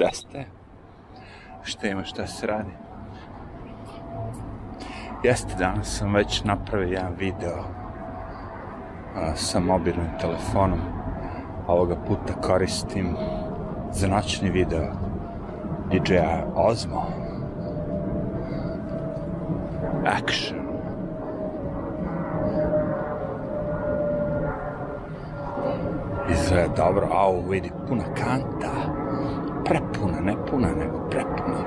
Jeste. Šta ima, šta se radi? Jeste, danas sam već napravio jedan video a, sa mobilnim telefonom. Ovoga puta koristim za noćni video DJ-a Ozmo. Action. Izgleda dobro, au, vidi, puna kanta. Prepuna, ne puna, nego prepuna.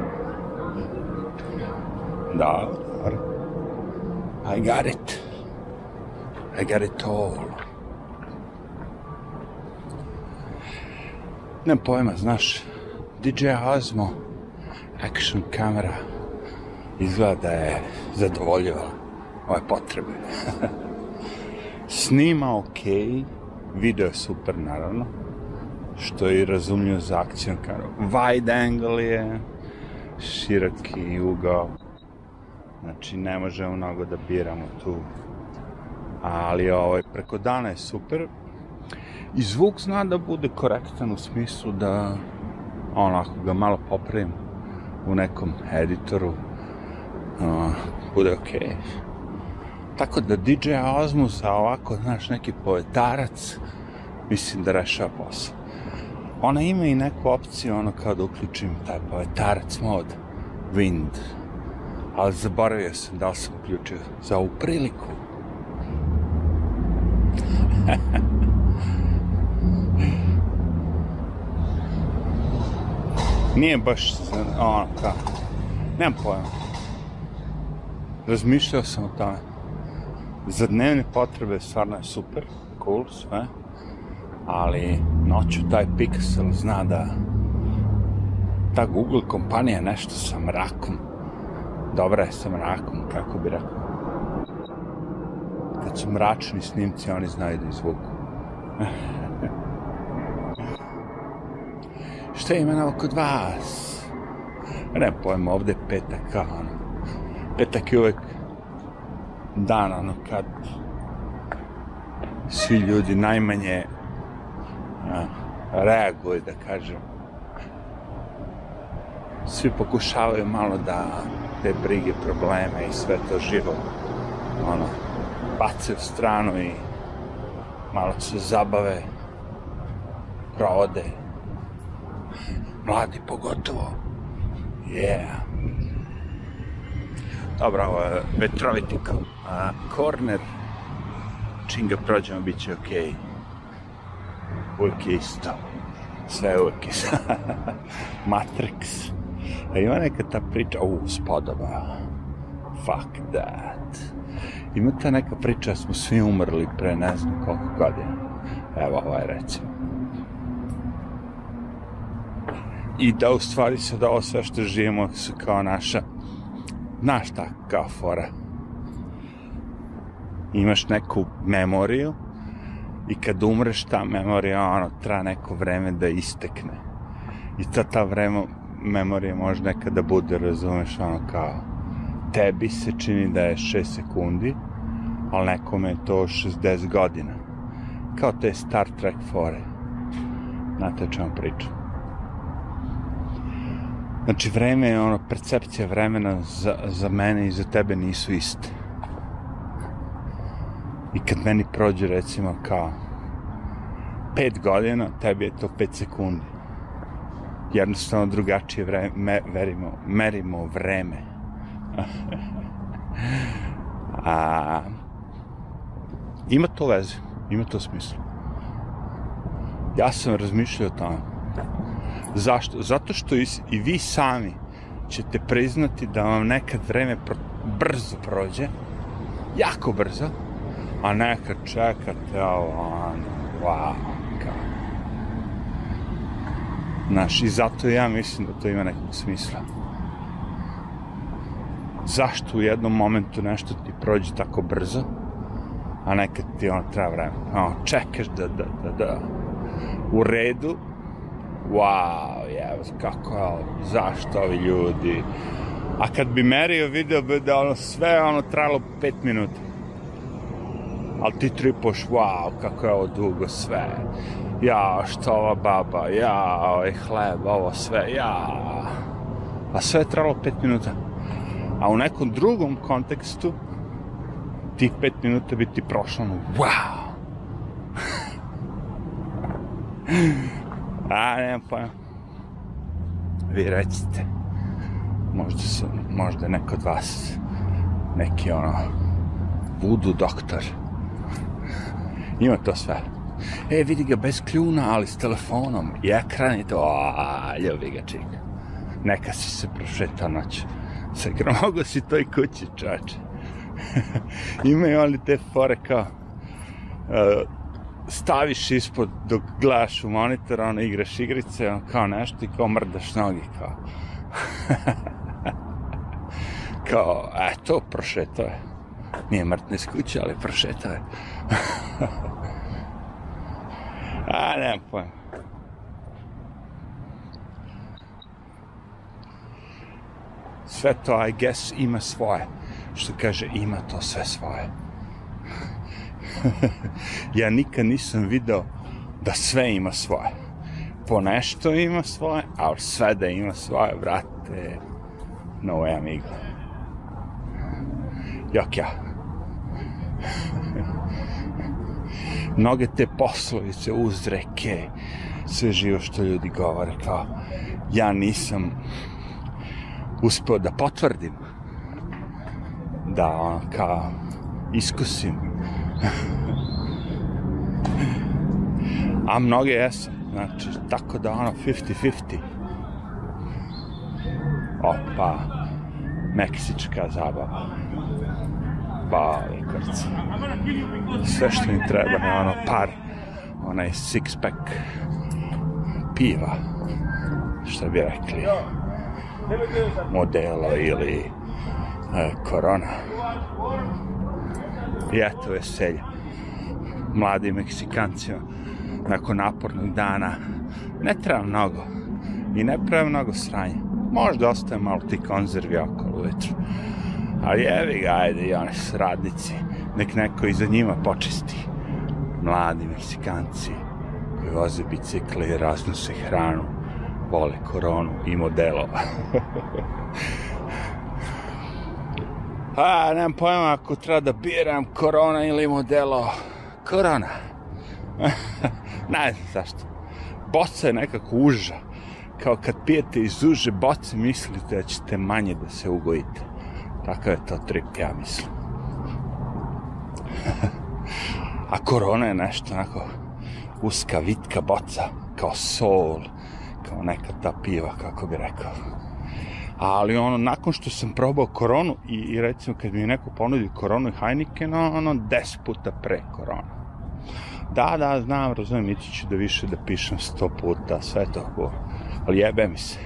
Da, dobro. I got it. I got it all. Nem pojma, znaš, DJ Ozmo, action kamera, izgleda da je zadovoljivala ove potrebe. Snima ok, video je super naravno, što je razumljivo za akcijom kameru. Wide angle je, široki ugao, Znači, ne možemo mnogo da biramo tu. Ali ovaj, preko dana je super. I zvuk zna da bude korektan u smislu da onako ga malo popravim u nekom editoru uh, bude okej. Okay. Tako da DJ Ozmu za ovako, znaš, neki poetarac mislim da rešava posao. Ona ima i neku opciju, ono kao da uključim taj poetarac mod, wind, ali zaboravio sam da li sam uključio za ovu priliku. Nije baš ono kao, nemam pojma. Razmišljao sam o tome. Za dnevne potrebe stvarno je super, cool, sve. Ali noću taj Pixel zna da ta Google kompanija nešto sa mrakom dobra je sa mrakom, kako bi rekao. Kad su mračni snimci, oni znaju da izvuku. Šta ima novo kod vas? Ne pojma, ovde petak, kao ono. Petak je uvek dan, ono, kad svi ljudi najmanje a, reaguju, da kažem. Svi pokušavaju malo da te brige, probleme i sve to živo, ono, bace u stranu i malo se zabave, provode. Mladi pogotovo. Yeah. Dobro, ovo je vetroviti a, korner. Čim ga prođemo, bit će okej. Okay. Uvijek je isto. Sve uvijek isto. Matrix. A ima neka ta priča, u, spodova. Fuck that. Ima ta neka priča, smo svi umrli pre ne znam koliko godina. Evo ovaj recimo. I da u stvari sad ovo sve što živimo su kao naša, znaš ta, kao fora. Imaš neku memoriju i kad umreš ta memorija, ono, tra neko vreme da istekne. I ta, ta vreme, memorije može nekada bude, razumeš, ono kao tebi se čini da je 6 sekundi, ali nekome je to 60 godina. Kao te Star Trek fore. Znate čemu pričam. Znači, vreme ono, percepcija vremena za, za mene i za tebe nisu iste. I kad meni prođe, recimo, kao 5 godina, tebi je to 5 sekundi jednostavno drugačije vreme, verimo, merimo vreme. A, ima to veze, ima to smisla. Ja sam razmišljao o tome. Zašto? Zato što i, i vi sami ćete priznati da vam nekad vreme pro, brzo prođe, jako brzo, a nekad čekate ovo, wow, kao Znaš, i zato ja mislim da to ima nekog smisla. Zašto u jednom momentu nešto ti prođe tako brzo, a nekad ti ono treba vreme. Ono, čekaš da, da, da, da, u redu, wow, jevo, kako, zašto ovi ljudi, a kad bi merio video bi da ono sve ono trajalo 5 minuta. Ali ti tripoš, wow, kako je ovo dugo sve, ja, što ova baba, ja, ovaj hleb, ovo sve, ja, a sve je tralo pet minuta. A u nekom drugom kontekstu, tih pet minuta bi ti prošlo, no, wow, A, nemam pojma. Vi recite. Možda su, možda neko od vas neki ono voodoo doktor. Ima to sve. E, vidi ga bez kljuna, ali s telefonom i ekran i to, a, ljubi ga čik. Neka si se prošetao noć. Sa mogu si to i kući, čače. Imaju oni te fore kao, uh, staviš ispod dok gledaš u monitor, ono, igraš igrice, ono, kao nešto i kao mrdaš nogi, kao. kao, eto, prošetao je. Nije mrtne iz kuće, ali prošetao je. A, nemam pojma. Sve to, I guess, ima svoje. Što kaže, ima to sve svoje. ja nikad nisam video da sve ima svoje. Po nešto ima svoje, ali sve da ima svoje, brate, no way, amigo. Jok ja. Mnoge te poslovice, uzreke, sve živo što ljudi govore, kao, ja nisam uspeo da potvrdim da, ono, kao, iskusim A mnoge jesam. Znači, tako da ono 50-50. Opa, meksička zabava. Bali krca. Sve što mi treba je ono par, onaj six pack piva. Što bi rekli. Modelo ili e, korona. I eto veselja. Mladi Meksikancima nakon napornog dana. Ne treba mnogo. I ne treba mnogo sranja. Možda ostaje malo ti konzervi okolo ujutru. Ali evi ga, ajde, i oni radnici. Nek neko iza njima počisti. Mladi Meksikanci koji voze bicikle i raznose hranu, vole koronu i modelo. A, nemam pojma ako treba da biram korona ili modelo. Korona. ne znam zašto. Boca je nekako uža. Kao kad pijete iz uže boce, mislite da ćete manje da se ugojite. Takav je to trip, ja mislim. A korona je nešto onako uska, vitka boca, kao sol, kao neka ta piva, kako bi rekao. Ali ono, nakon što sam probao koronu i, i recimo kad mi neko ponudi koronu i Heineken, ono, des puta pre korona. Da, da, znam, razumijem, ići ću da više da pišem sto puta, sve to. Ali jebe mi se.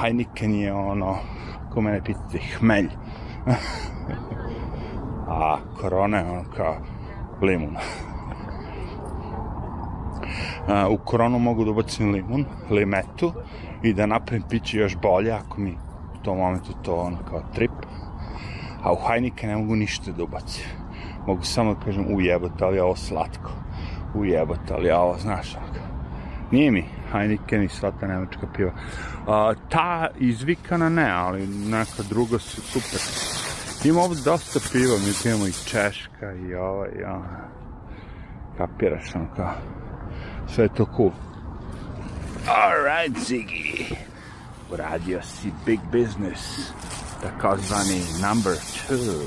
Heineken je ono, ko mene pitati, hmelj. A korona je ono kao limun. u koronu mogu da ubacim limun, limetu i da napravim piće još bolje ako mi u tom momentu to ono kao trip. A u Heineken ne mogu ništa da ubacim. Mogu samo da kažem, ujebote, ali je ovo slatko ujebot, ali ja ovo, znaš, ako. Nije mi Heineken i sva ta nemačka piva. A, ta izvikana ne, ali neka druga su super. Ima ovdje dosta piva, mi imamo i Češka i ova i ona. Kapiraš ono kao. Sve je to cool. Alright, Ziggy. Uradio si big business. Takozvani number two.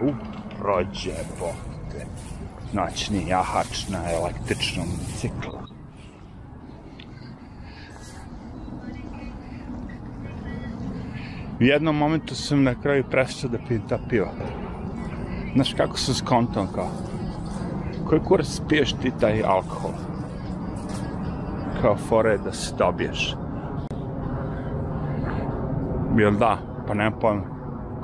U, rođe, bokte. Noćni jahač na električnom ciklu. U jednom momentu sam na kraju prestao da pijem ta piva. Znaš kako sam skontom kao? Koji kurac piješ ti taj alkohol? Kao fore da se dobiješ. Jel da? Pa nema pojma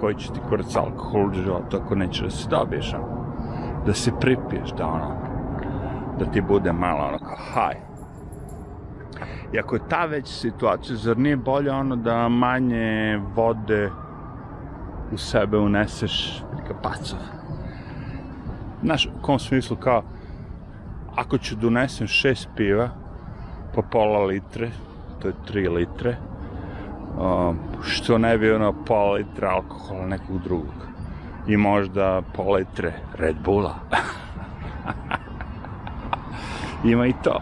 koji će ti kurac alkohol u životu ako neće da se dobiješ, da se pripiješ, da ono, da ti bude malo ono kao haj. I ako je ta već situacija, zar nije bolje ono da manje vode u sebe uneseš kapacov. Znaš, u kom smislu kao, ako ću da unesem šest piva, po pola litre, to je tri litre, um, što ne bi ono pola litra alkohola nekog drugog. I možda pola Red Bulla. Ima i to.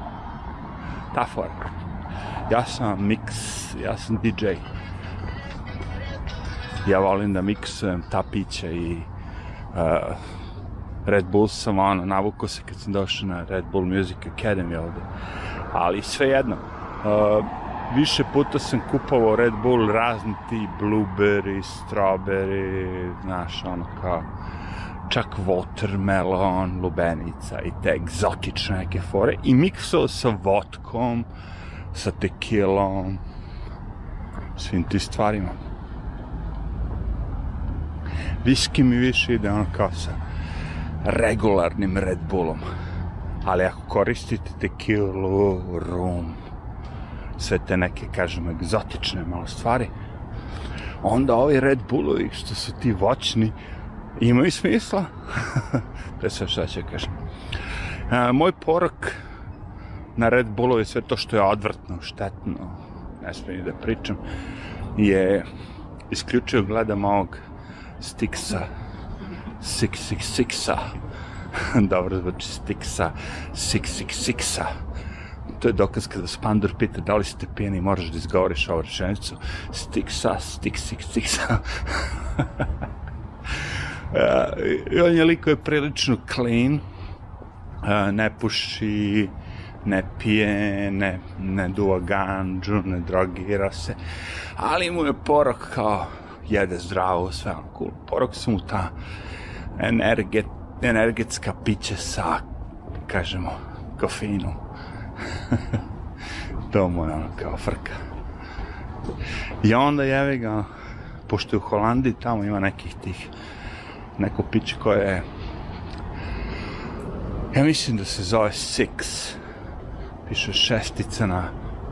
Ta forma. Ja sam mix, ja sam DJ. Ja volim da miksujem ta pića i uh, Red Bull sam ono, navukao se kad sam došao na Red Bull Music Academy ovde. Ali svejedno, uh, više puta sam kupovao Red Bull razni ti blueberry, strawberry, znaš, ono kao čak watermelon, lubenica i te egzotične neke fore i miksao sa vodkom, sa tekilom, svim ti stvarima. Viski mi više ide ono kao sa regularnim Red Bullom. Ali ako koristite tekilu, rum, sve te neke, kažem, egzotične malo stvari, onda ovi Red Bullovi, što su ti voćni, imaju smisla. to je sve šta će kažem. A, moj porok na Red Bullu je sve to što je odvrtno, štetno, ne smijem da pričam, je isključio gledam ovog Stixa, 666-a, dobro zvuči Stixa, 666-a, to je dokaz kada Spandur pita da li ste pijeni moraš da izgovoriš ovu rečenicu Stixa, Stix, Stix, Stixa. I on je liko je prilično clean, ne puši, ne pije, ne, ne duva ganđu, ne drogira se, ali mu je porok kao jede zdravo, sve ono cool. Porok su mu ta energet, energetska piće sa, kažemo, kofeinom. to mu je ono kao frka. I onda jevi ga, pošto je u Holandiji, tamo ima nekih tih, neko piće koje je, ja mislim da se zove Six, piše šestica na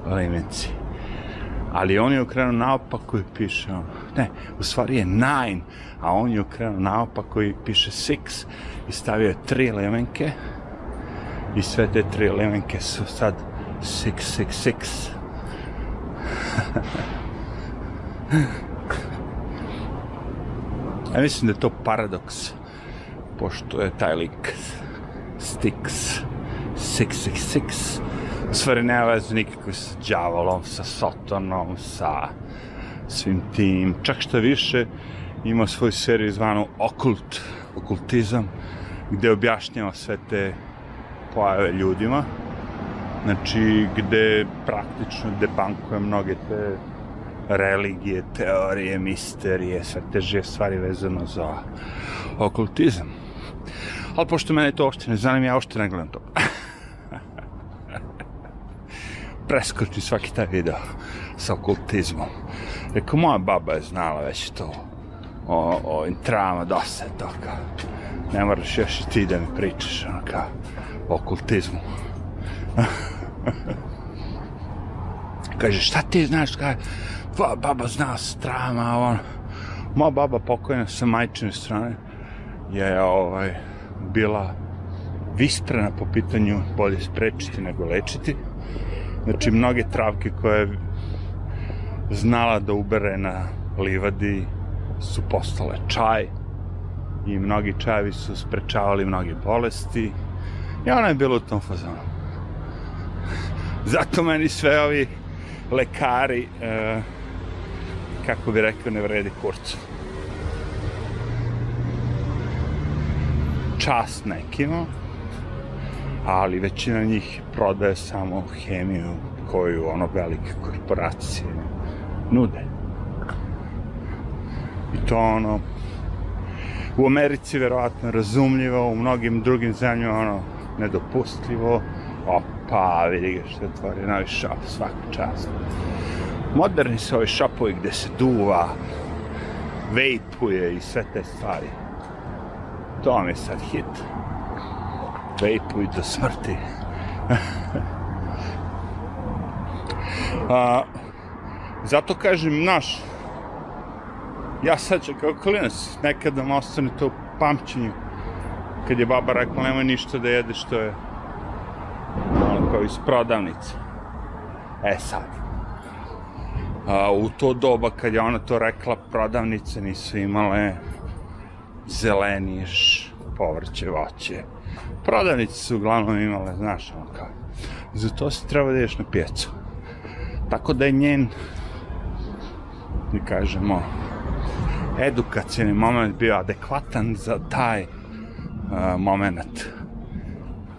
limenci. Ali on je okrenuo naopako i piše, ne, u stvari je nine, a on je okrenuo naopako i piše six i stavio je tri lemenke i sve te tri lemenke su sad six, six, six. ja mislim da je to paradoks, pošto je taj lik Stix, 666, u stvari nema veze nikakve sa djavolom, sa Sotonom, sa svim tim. Čak što više, ima svoju seriju zvanu Okult, okultizam, gde objašnjava sve te pojave ljudima. Znači, gde praktično debankuje mnoge te religije, teorije, misterije, sve te žive stvari vezano za okultizam. Ali pošto mene to uopšte ne zanima, ja uopšte ne gledam to. preskoči svaki taj video sa okultizmom. Rekao, moja baba je znala već to o, o intrama, dosta je toga. Ne moraš još i ti da mi pričaš, ono kao, okultizmu. Kaže, šta ti znaš, kaže, tvoja baba zna strama, on, moja baba pokojna sa majčine strane je, ovaj, bila visprena po pitanju bolje sprečiti nego lečiti. Znači, mnoge travke koje je znala da ubere na livadi su postale čaj i mnogi čajevi su sprečavali mnoge bolesti i ona je bila u tom fazonu. Zato meni sve ovi lekari, e, kako bi rekao, ne vredi kurcu. Čast nekima, ali većina njih prodaje samo hemiju koju ono velike korporacije nude. I to ono u Americi verovatno razumljivo, u mnogim drugim zemljama ono nedopustljivo. Opa, vidi ga što je otvori novi šop, svaka čast. Moderni su ovi šopovi gde se duva, vejpuje i sve te stvari. To mi je sad hit vejpuj do smrti. A, zato kažem, naš, ja sad će kao klinac, nekad da vam ostane to u pamćenju, kad je baba rekla nemoj ništa da jedeš, što je ono kao iz prodavnice. E sad, a, u to doba kad je ona to rekla, prodavnice nisu imale zeleniš, povrće, voće. Prodavnice su uglavnom imale, znaš, ono kao, za to si treba da ideš na pijecu. Tako da je njen, da kažemo, edukacijni moment bio adekvatan za taj moment,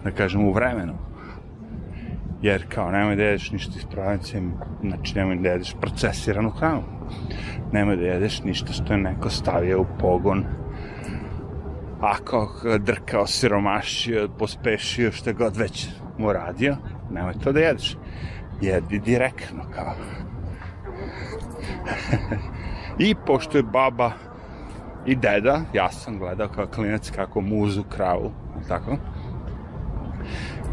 da kažem, u vremenu. Jer kao nemoj da jedeš ništa iz prodavnice, znači nemoj da jedeš procesiranu hranu. Nemoj da jedeš ništa što je neko stavio u pogon ako drkao, siromašio, pospešio, što god već mu radio, nemoj to da jedeš. Jedi direktno, kao. I pošto je baba i deda, ja sam gledao kao klinac kako muzu kravu, tako?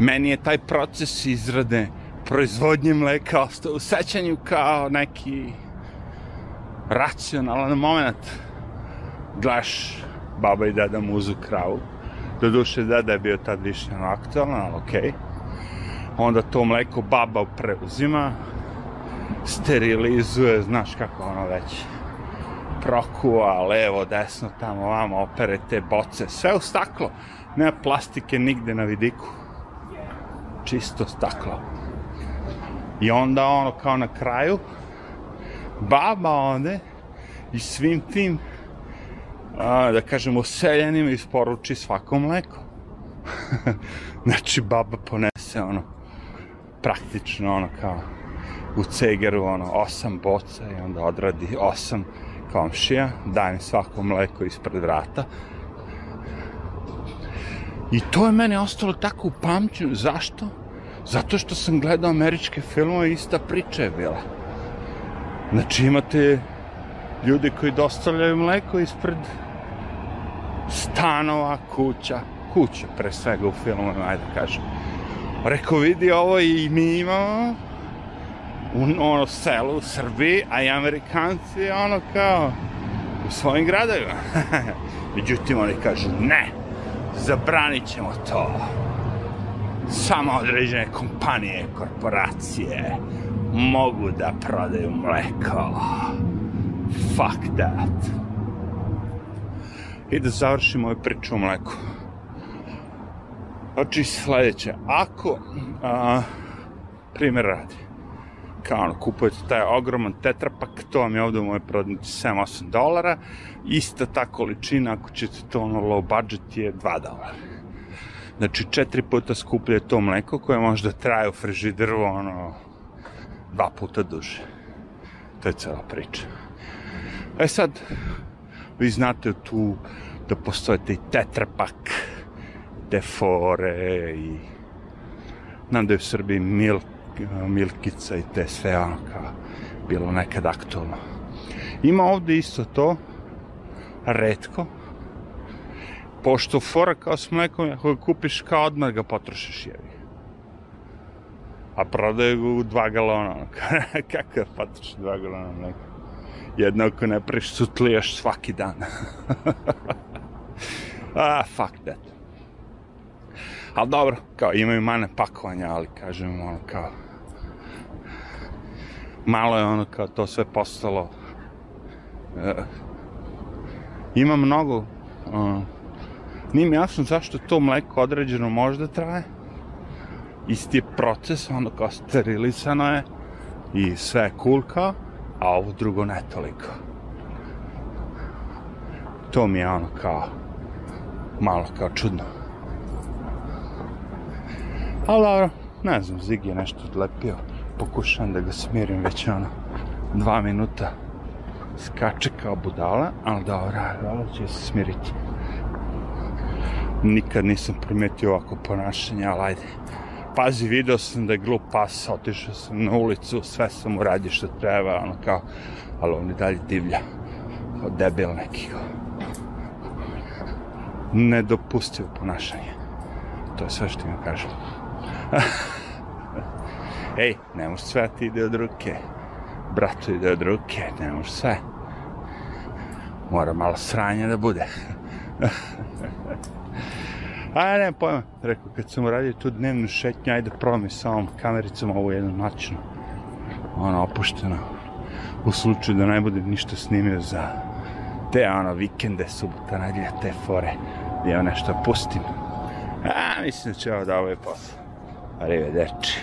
Meni je taj proces izrade proizvodnje mleka ostao u sećanju kao neki racionalan moment. Gledaš baba i deda muzu kravu. Do duše deda je bio tad više aktualan, ali okej. Okay. Onda to mleko baba preuzima, sterilizuje, znaš kako ono već prokuva, levo, desno, tamo, vamo, opere te boce, sve u staklo. Nema plastike nigde na vidiku. Čisto staklo. I onda ono kao na kraju, baba ode i svim tim a, da kažemo, seljenima isporuči svako mleko. znači, baba ponese ono, praktično ono kao u cegeru ono, osam boca i onda odradi osam komšija, daje mi svako mleko ispred vrata. I to je meni ostalo tako u pamćenju. Zašto? Zato što sam gledao američke filmove i ista priča je bila. Znači imate ljudi koji dostavljaju mleko ispred stanova, kuća, kuća pre svega u filmu, ajde da kažem. Rekao, vidi ovo i mi imamo u ono selu u Srbiji, a i Amerikanci ono kao u svojim gradovima. Međutim, oni kažu, ne, zabranit ćemo to. Samo određene kompanije, korporacije mogu da prodaju mleko. Fuck that i da završimo ovaj priču o mleku. Znači sledeće, ako a, primjer radi, kao ono, kupujete taj ogroman tetrapak, to vam je ovde u mojoj prodnici 7-8 dolara, ista ta količina, ako ćete to ono low budget je 2 dolara. Znači, četiri puta skuplje to mleko koje može da traje u frižideru, ono, dva puta duže. To je cela priča. E sad, vi znate tu da postoje te tetrapak, te fore i znam da je u Srbiji milk, milkica i te sve ono kao bilo nekad aktualno. Ima ovde isto to, redko, pošto fora kao s mlekom, ako ga kupiš kao odmah ga potrošiš jevi. A prodaju ga u dva galona, kako je potroši dva galona mleka? jednako ne prisutlijaš svaki dan. ah, fuck that. Ali dobro, kao imaju mane pakovanja, ali kažem ono kao malo je ono kao to sve postalo uh, ima mnogo uh, nije mi jasno zašto to mleko određeno možda traje isti je proces ono kao sterilisano je i sve je cool kao a ovo drugo ne toliko. To mi je ono kao, malo kao čudno. Ali dobro, ne znam, Zig je nešto odlepio. Pokušam da ga smirim već ono, dva minuta skače kao budala, ali dobro, dobro će se smiriti. Nikad nisam primetio ovako ponašanje, ali ajde pazi, video sam da je glup pas, otišao sam na ulicu, sve sam uradio što treba, ono kao, ali on je dalje divlja, kao debil neki. Nedopustivo ponašanje. To je sve što ima kažem. Ej, ne može sve ti ide od ruke. Bratu ide od ruke, ne može sve. mora malo sranja da bude. A ne, pojma, rekao, kad sam uradio tu dnevnu šetnju, ajde probam sa ovom kamericom ovu jednu noćnu. Ono, opušteno. U slučaju da ne bude ništa snimio za te, ono, vikende, subota, nedjelja, te fore, gdje ja nešto pustim. A, mislim da će ovo da ovo je posao. Arrivederci.